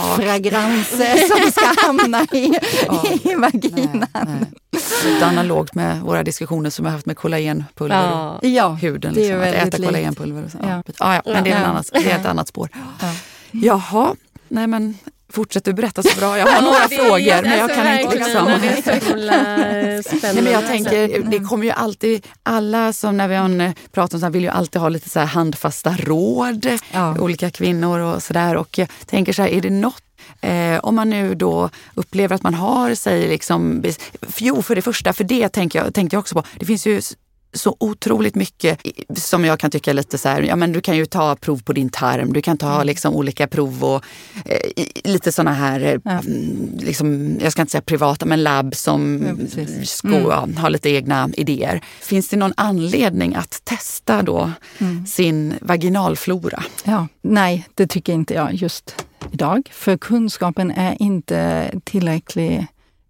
som ska hamna i, i vaginan. Nej. Lite analogt med våra diskussioner som vi har haft med kollagenpulver Ja. Ja, och huden. det är Liksom, att äta likt. Kollagenpulver. Och så. Ja. Ja. Ja, ja, men det är, en annan, det är ett annat spår. Ja. Jaha, nej men fortsätt du berätta så bra. Jag har några det frågor men jag alltså, kan inte liksom... Det är så himla spännande. Nej, men jag tänker, det kommer ju alltid, alla som när vi har en- pratar om så här vill ju alltid ha lite så här handfasta råd, Ja. olika kvinnor och sådär. Och jag tänker så här, är det något Eh, om man nu då upplever att man har sig liksom... Jo, för det första, för det tänker jag, tänkte jag också på. Det finns ju så otroligt mycket som jag kan tycka lite så här, ja men du kan ju ta prov på din tarm, du kan ta liksom olika prov och eh, lite såna här, eh, Ja. mm, liksom, jag ska inte säga privata, men labb som Ja, ska Mm. ja, ha lite egna idéer. Finns det någon anledning att testa då Mm. sin vaginalflora? Ja, nej, det tycker inte jag just idag. För kunskapen är inte tillräckligt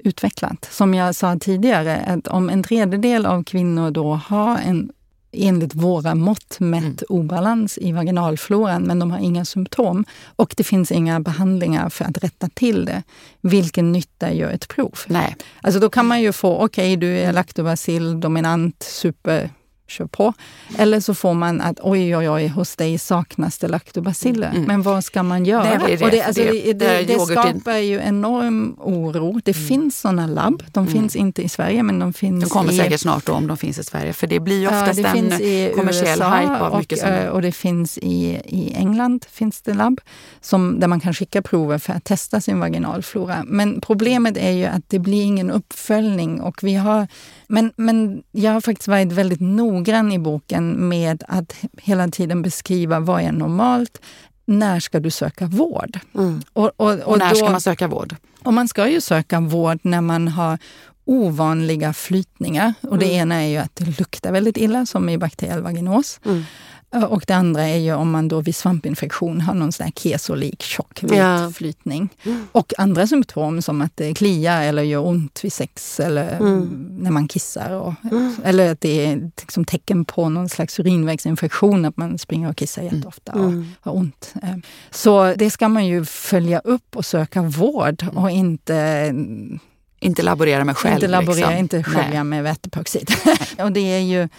utvecklad. Som jag sa tidigare, att om en tredjedel av kvinnor då har en enligt våra mått mätt Mm. obalans i vaginalfloran, men de har inga symptom och det finns inga behandlingar för att rätta till det. Vilken nytta gör ett prov? Nej. Alltså då kan man ju få, okej du är laktobacill dominant, super, kör på. Eller så får man att oj, oj, oj, hos dig saknas det laktobaciller. Mm. Men vad ska man göra? Det. Och alltså, skapar ju enorm oro. Det finns sådana labb. De finns inte i Sverige, men de finns De kommer i säkert snart då om de finns i Sverige. För det blir ju Ja, oftast det en finns i kommersiell USA hype av och, mycket eh, och det finns i, i England finns det labb som, där man kan skicka prover för att testa sin vaginalflora. Men problemet är ju att det blir ingen uppföljning. Och vi har, men, men jag har faktiskt varit väldigt noggrann i boken med att hela tiden beskriva vad är normalt, när ska du söka vård? Mm. Och, och, Och när då- ska man söka vård? och man ska ju söka vård när man har ovanliga flytningar. Och det ena är ju att det luktar väldigt illa, som i bakteriell vaginos. Mm. Och det andra är ju om man då vid svampinfektion har någon sån här kesolik tjock vit Ja. flytning. Och andra symptom som att det kliar eller gör ont vid sex eller Mm. när man kissar. Och, Eller att det är liksom tecken på någon slags urinvägsinfektion, att man springer och kissar jätteofta och Mm. har ont. Eh, Så det ska man ju följa upp och söka vård och inte Inte laborera med själv. inte laborera, liksom. inte skölja med väteperoxid. <laughs> och det är ju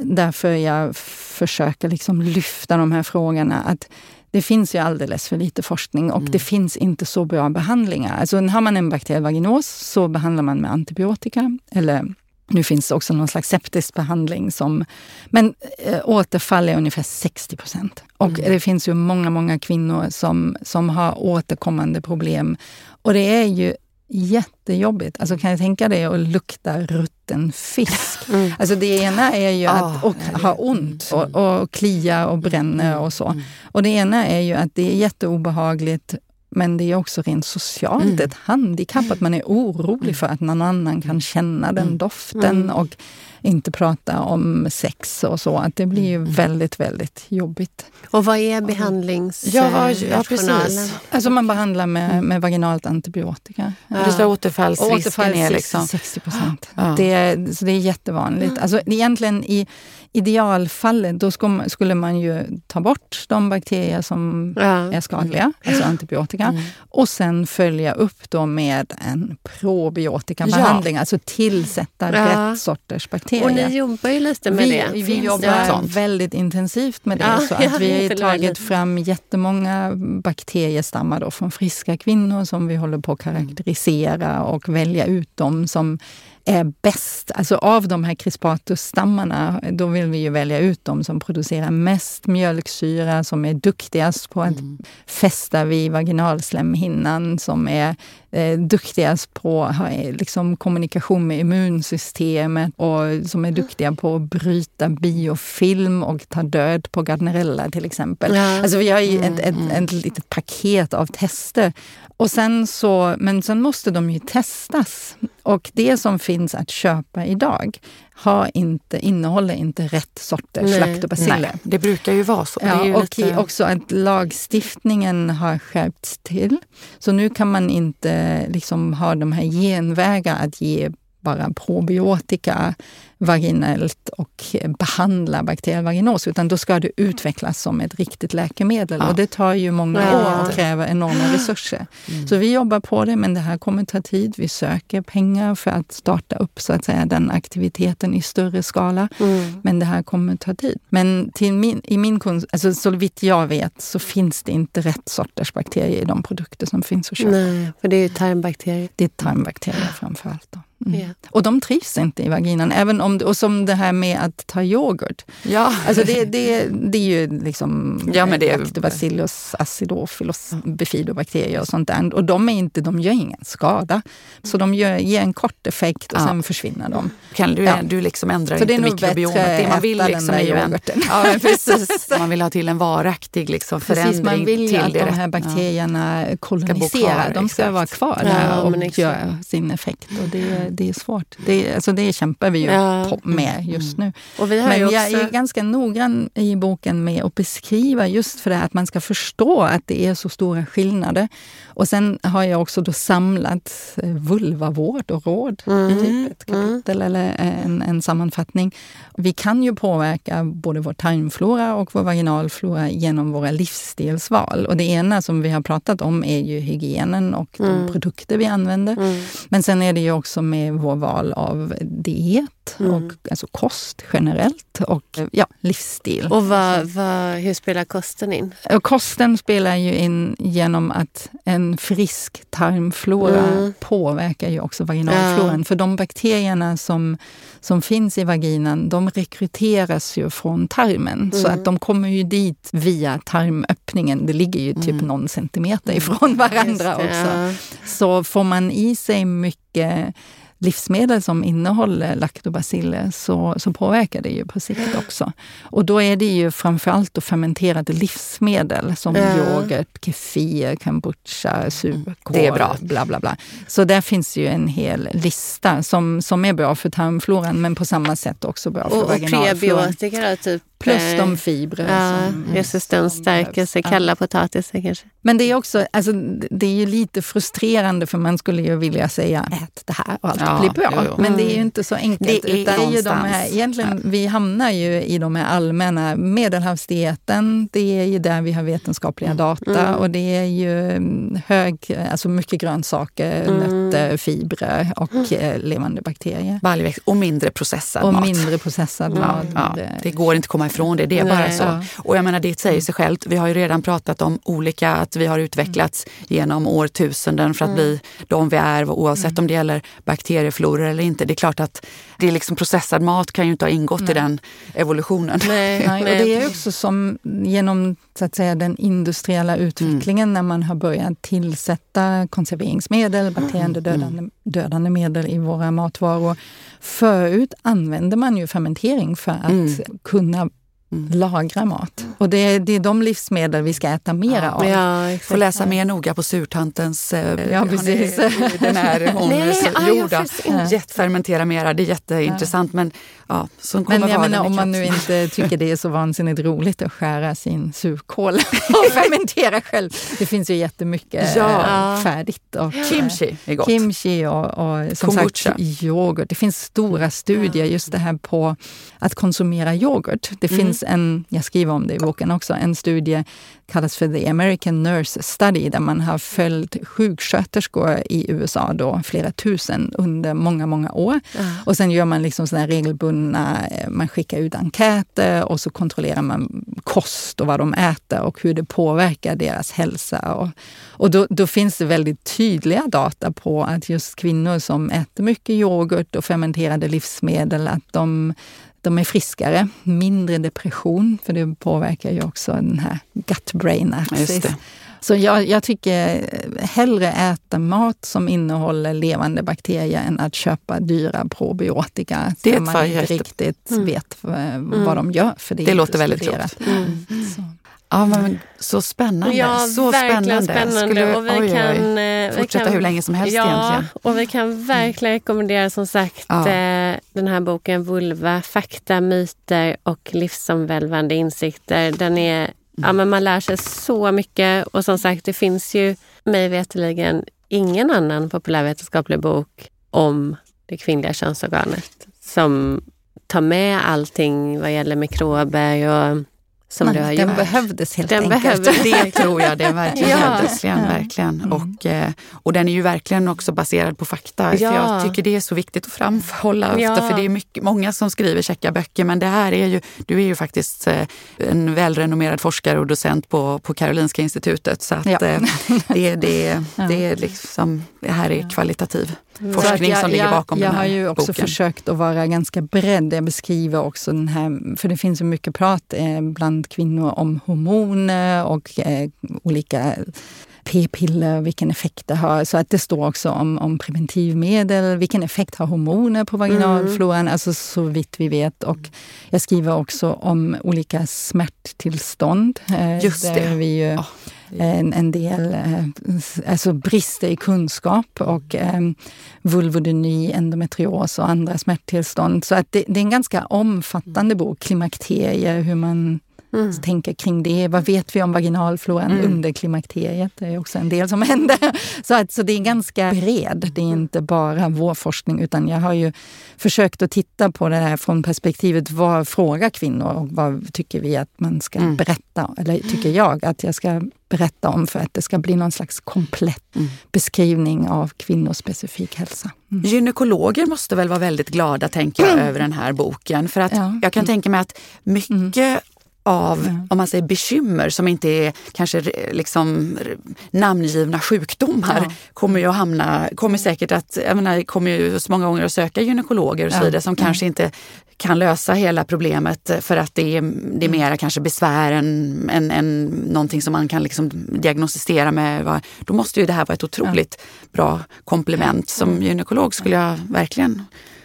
därför jag försöker liksom lyfta de här frågorna. Att det finns ju alldeles för lite forskning och Mm. det finns inte så bra behandlingar. Alltså har man en bakteriell vaginos så behandlar man med antibiotika. Eller nu finns det också någon slags septisk behandling. Som, men eh, återfall är ungefär 60 procent. Och Mm. det finns ju många, många kvinnor som, som har återkommande problem. Och det är ju jättejobbigt. Alltså kan jag tänka dig att lukta rutten fisk? <laughs> Mm. Alltså det ena är ju Ah, att det- ha ont och, och klia och bränner och så. Och det ena är ju att det är jätteobehagligt Men det är också rent socialt mm. ett handikapp att man är orolig för att någon annan kan känna den doften. Och inte prata om sex och så. Att det blir ju mm. väldigt, väldigt jobbigt. Och vad är behandlingsrationalen? Ja, ja, Alltså man behandlar med, mm. med vaginalt antibiotika. Ja. Det står återfallsrisken återfalls är liksom... 60 procent. Ja. Det, så det är jättevanligt. Alltså egentligen i idealfallet då skulle man ju ta bort de bakterier som ja. är skadliga, alltså antibiotika, mm. och sen följa upp då med en probiotikabehandling, ja. alltså tillsätta ja. rätt sorters bakterier. Och ni jobbar ju lite med vi, det. Vi Finns jobbar det? väldigt intensivt med det. Så <laughs> att vi har tagit fram jättemånga bakteriestammar då från friska kvinnor som vi håller på att karaktärisera och välja ut dem som är bäst. Alltså av de här crispatus-stammarna, då vill vi ju välja ut de som producerar mest mjölksyra, som är duktigast på att mm. fästa vid vaginalslemhinnan, som är eh, duktigast på liksom, kommunikation med immunsystemet och som är duktiga på att bryta biofilm och ta död på Gardnerella till exempel. Ja. Alltså vi har ju ett, ett, ett, mm. ett litet paket av tester. Och sen så, men sen måste de ju testas. Och det som finns att köpa idag har inte, innehåller inte rätt sorters laktobaciller. Det brukar ju vara så. Ja, och lite... också att lagstiftningen har skärpts till. Så nu kan man inte liksom ha de här genvägar att ge bara probiotika vaginellt och behandla bakteriell vaginos, utan då ska det utvecklas som ett riktigt läkemedel. Ja. Och det tar ju många ja. år och kräver enorma resurser. Mm. Så vi jobbar på det, men det här kommer ta tid. Vi söker pengar för att starta upp så att säga, den aktiviteten i större skala. Mm. Men det här kommer ta tid. Men till min, i min kunskap, alltså, så vitt jag vet så finns det inte rätt sorters bakterier i de produkter som finns att köpa. Nej, för det är ju tarmbakterier. Det är tarmbakterier framför allt. Då. Mm. Yeah. Och de trivs inte i vaginan. Även om, och som det här med att ta yoghurt. Ja. Alltså det, det, det är ju liksom ja, men det är... Lactobacillus acidophilus bifidobakterier och sånt där. Och de, är inte, de gör ingen skada. Så de gör, ger en kort effekt och ja. sen försvinner de. Kan du, ja. du liksom ändrar så inte mikrobiomet? Det man vill liksom är ju en, ja, <laughs> precis. Man vill ha till en varaktig liksom förändring. Precis, man vill ju att de här bakterierna ja. koloniserar. de ska exakt. vara kvar där och göra sin effekt. Och det, det är svårt. Det, alltså det kämpar vi ju ja. med just nu. Har Men också... jag är ganska noggrann i boken med att beskriva just för det att man ska förstå att det är så stora skillnader. Och sen har jag också då samlat eh, vulvavård och råd, mm. typ ett mm. kapitel mm. eller en, en sammanfattning. Vi kan ju påverka både vår tarmflora och vår vaginalflora genom våra livsstilsval. Och det ena som vi har pratat om är ju hygienen och de mm. produkter vi använder. Mm. Men sen är det ju också med vår val av diet, mm. och, alltså kost generellt och ja, livsstil. Och vad, vad, hur spelar kosten in? Kosten spelar ju in genom att en frisk tarmflora mm. påverkar ju också vaginalfloran. Ja. För de bakterierna som, som finns i vaginan, de rekryteras ju från tarmen. Mm. Så att de kommer ju dit via tarmöppningen. Det ligger ju typ mm. någon centimeter ifrån varandra också. Ja. Så får man i sig mycket livsmedel som innehåller laktobaciller så, så påverkar det ju på sikt också. Och då är det ju framförallt då fermenterade livsmedel som mm. yoghurt, kefir, kombucha, surkål, det är bra. bla bla bla. Så där finns ju en hel lista som, som är bra för tarmfloran men på samma sätt också bra för och, vaginalfloran. Och prebiotika typ Plus de fibrer ja, som resistensstärkelse, kalla potatisar kanske. Men det är också alltså, det är ju lite frustrerande för man skulle ju vilja säga ät det här och allt ja, blir bra. Jo, jo. Men det är ju inte så enkelt. Det är, utan det är ju de här, egentligen, ja. Vi hamnar ju i de här allmänna medelhavsdieten. Det är ju där vi har vetenskapliga mm. data mm. och det är ju mm, hög, alltså mycket grönsaker, mm. nötter, fibrer och mm. Eh, levande bakterier. Baljväxt och mindre processad och mat. mindre processad mat. Det går inte att komma ifrån det. Det är Nej, bara så. Ja. Och jag menar, det säger sig självt. Vi har ju redan pratat om olika, att vi har utvecklats mm. genom årtusenden för att mm. bli de vi är oavsett mm. om det gäller bakteriefloror eller inte. Det är klart att det är liksom processad mat kan ju inte ha ingått Nej. i den evolutionen. Nej. Nej. <laughs> Och det är också som genom så att säga, den industriella utvecklingen mm. när man har börjat tillsätta konserveringsmedel, bakteriedödande mm. dödande medel i våra matvaror. Förut använde man ju fermentering för att kunna mm. lagra mat. Och det är, det är de livsmedel vi ska äta mera ja. av. Ja, Får läsa mer noga på surtantens... Eh, ja, precis. Den är hon gjorda. Jetfermentera mera, det är jätteintressant. Ja. Men, ja, som men jag menar, om man nu inte tycker det är så vansinnigt roligt att skära sin surkål <laughs> och fermentera själv. Det finns ju jättemycket ja. färdigt. Och, kimchi är gott. Kimchi och, och som Kombucha. sagt yoghurt. Det finns stora studier just det här på att konsumera yoghurt. Det mm. finns en, jag skriver om det i boken också, en studie kallas för The American Nurse Study där man har följt sjuksköterskor i USA, då, flera tusen, under många, många år. Mm. Och sen gör man liksom sådana regelbundna, eh, man skickar ut enkäter och så kontrollerar man kost och vad de äter och hur det påverkar deras hälsa. Och, och då, då finns det väldigt tydliga data på att just kvinnor som äter mycket yoghurt och fermenterade livsmedel, att de de är friskare, mindre depression, för det påverkar ju också den här gut-brain axis. Så jag, jag, tycker hellre äta mat som innehåller levande bakterier än att köpa dyra probiotika det som man inte riktigt mm. vet vad mm. de gör. För det det låter väldigt klokt. Mm. Ja, men så spännande. Ja, så verkligen spännande. spännande. Skulle, och vi oj, kan, oj, eh, fortsätta kan, hur länge som helst ja, egentligen. Och vi kan verkligen rekommendera som sagt ja. Eh, den här boken Vulva, fakta, myter och livsomvälvande insikter. Den är, ja, mm. men man lär sig så mycket och som sagt det finns ju mig veterligen ingen annan populärvetenskaplig bok om det kvinnliga könsorganet som tar med allting vad gäller mikrober och som Men, har den behövdes helt den enkelt. Behövdes. Det tror jag det <laughs> verkligen ja. behövdes. Ja, verkligen. Mm. Och, eh, och den är ju verkligen också baserad på fakta. Ja. För jag tycker det är så viktigt att framhålla ja. ofta. För det är mycket, många som skriver käcka böcker. Men det här är ju, du är ju faktiskt eh, en välrenommerad forskare och docent på, på Karolinska institutet. Så att. Eh, <laughs> det, det, det, är liksom, det här är kvalitativ forskning jag, som ligger bakom jag, den här Jag har ju också boken. försökt att vara ganska bredd. Jag beskriver också den här, för det finns så mycket prat eh, bland kvinnor om hormoner och eh, olika p-piller, vilken effekt det har. Så att det står också om, om preventivmedel, vilken effekt har hormoner på vaginalfloran, mm. alltså så vitt vi vet. Och jag skriver också om olika smärttillstånd. Eh, Just det. Vi ju, oh en, en del eh, alltså brister i kunskap och eh, vulvodyni, endometrios och andra smärttillstånd. Så att det, det är en ganska omfattande bok, klimakterier, hur man Mm. tänker kring det. Vad vet vi om vaginalfloran mm. under klimakteriet? Det är också en del som <laughs> händer. Så, att, så det är ganska bred. Det är inte bara vår forskning utan jag har ju försökt att titta på det här från perspektivet vad frågar kvinnor och vad tycker vi att man ska mm. berätta? Eller tycker jag att jag ska berätta om för att det ska bli någon slags komplett mm. beskrivning av kvinnors specifik hälsa. Mm. Gynekologer måste väl vara väldigt glada tänker jag, <clears throat> över den här boken. För att ja. jag kan tänka mig att mycket mm av mm. om man säger bekymmer som inte är kanske liksom namngivna sjukdomar ja. kommer ju att hamna, kommer säkert att, jag menar, kommer ju så många gånger att söka gynekologer och så vidare som mm. kanske inte kan lösa hela problemet för att det är, det är mm. mera kanske besvär än, än, än någonting som man kan liksom diagnostisera med. Då måste ju det här vara ett otroligt ja. bra komplement. Som gynekolog skulle jag verkligen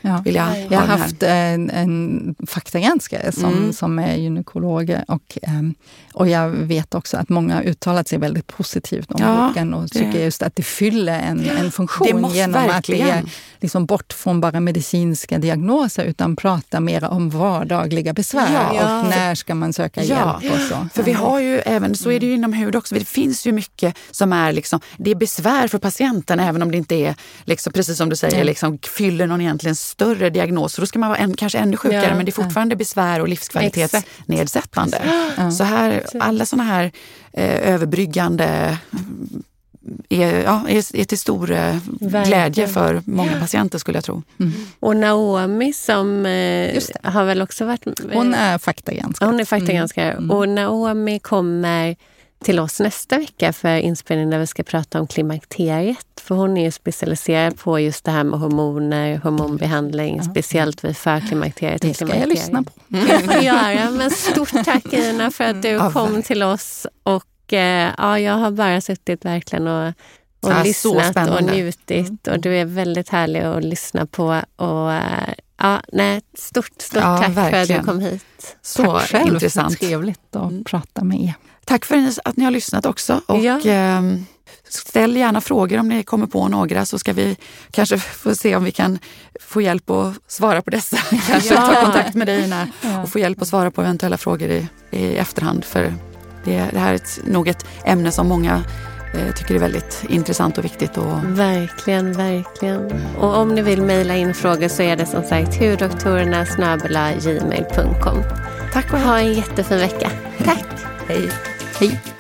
Ja. Vill jag, jag har haft en, en faktagranskare som, mm. som är gynekolog och, um, och jag vet också att många har uttalat sig väldigt positivt om ja, boken och det. tycker just att det fyller en, en funktion genom verkligen. att det är liksom bort från bara medicinska diagnoser utan prata mer om vardagliga besvär ja. och när ska man söka hjälp och så. För vi har ju även, så är det ju inom hud också, det finns ju mycket som är liksom, det är besvär för patienten även om det inte är, liksom, precis som du säger, liksom, fyller någon egentligen större diagnoser. Då ska man vara en, kanske ännu sjukare ja, men det är fortfarande ja. besvär och livskvalitetsnedsättande. <gasps> Så här, alla sådana här eh, överbryggande är, ja, är, är till stor eh, glädje för många patienter skulle jag tro. Mm. Och Naomi som eh, har väl också varit... Eh, hon är faktagranskare. Hon är faktagranskare. Mm. Och Naomi kommer till oss nästa vecka för inspelning där vi ska prata om klimakteriet. För hon är ju specialiserad på just det här med hormoner, hormonbehandling, ja. speciellt vid förklimakteriet. Det ska jag lyssna på. Det får göra. Men stort tack Ina för att du ja, kom till oss. Och eh, ja, jag har bara suttit verkligen och, och ja, lyssnat och njutit. Och du är väldigt härlig att lyssna på. Och, eh, ja, nej, stort, stort Ja, tack för att verkligen. du kom hit. Så Tack själv, intressant. trevligt att Mm. prata med er. Tack för att ni har lyssnat också. Och, Ja. ehm, ställ gärna frågor om ni kommer på några så ska vi kanske få se om vi kan få hjälp att svara på dessa. <laughs> Kanske Ja. ta kontakt med dig när, Ja. och få hjälp att svara på eventuella frågor i, i efterhand. För det, det här är ett, nog ett ämne som många eh, tycker är väldigt intressant och viktigt. Och, Verkligen, verkligen. Och om ni vill mejla in frågor så är det som sagt hurdoktorerna gmail.com. tack och hej. Ha en jättefin vecka. Tack! hej hej.